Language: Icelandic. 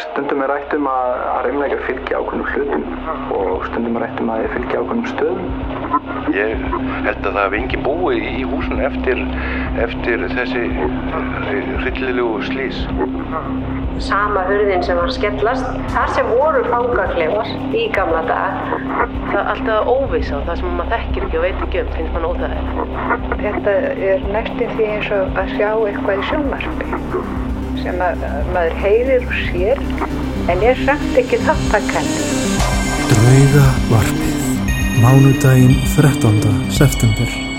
Stundum er rætt um að, að reymleika fylgja ákveðnum hlutum og stundum er rætt um að fylgja ákveðnum stöðum. Ég held að það hafi engin búi í húsinu eftir, eftir þessi hryllilegu slís. Sama hurðin sem var skellast, þar sem voru fangaklefar í gamla dag. Það er alltaf óvisa og það sem maður þekkir ekki og veit ekki um, finnst mann óþægilegt. Þetta er næstum því eins og að sjá eitthvað í sjónvarpi sem að maður heyrir og sér en er samt ekki þáttakandi. Drauga varpið, mánudaginn 13. september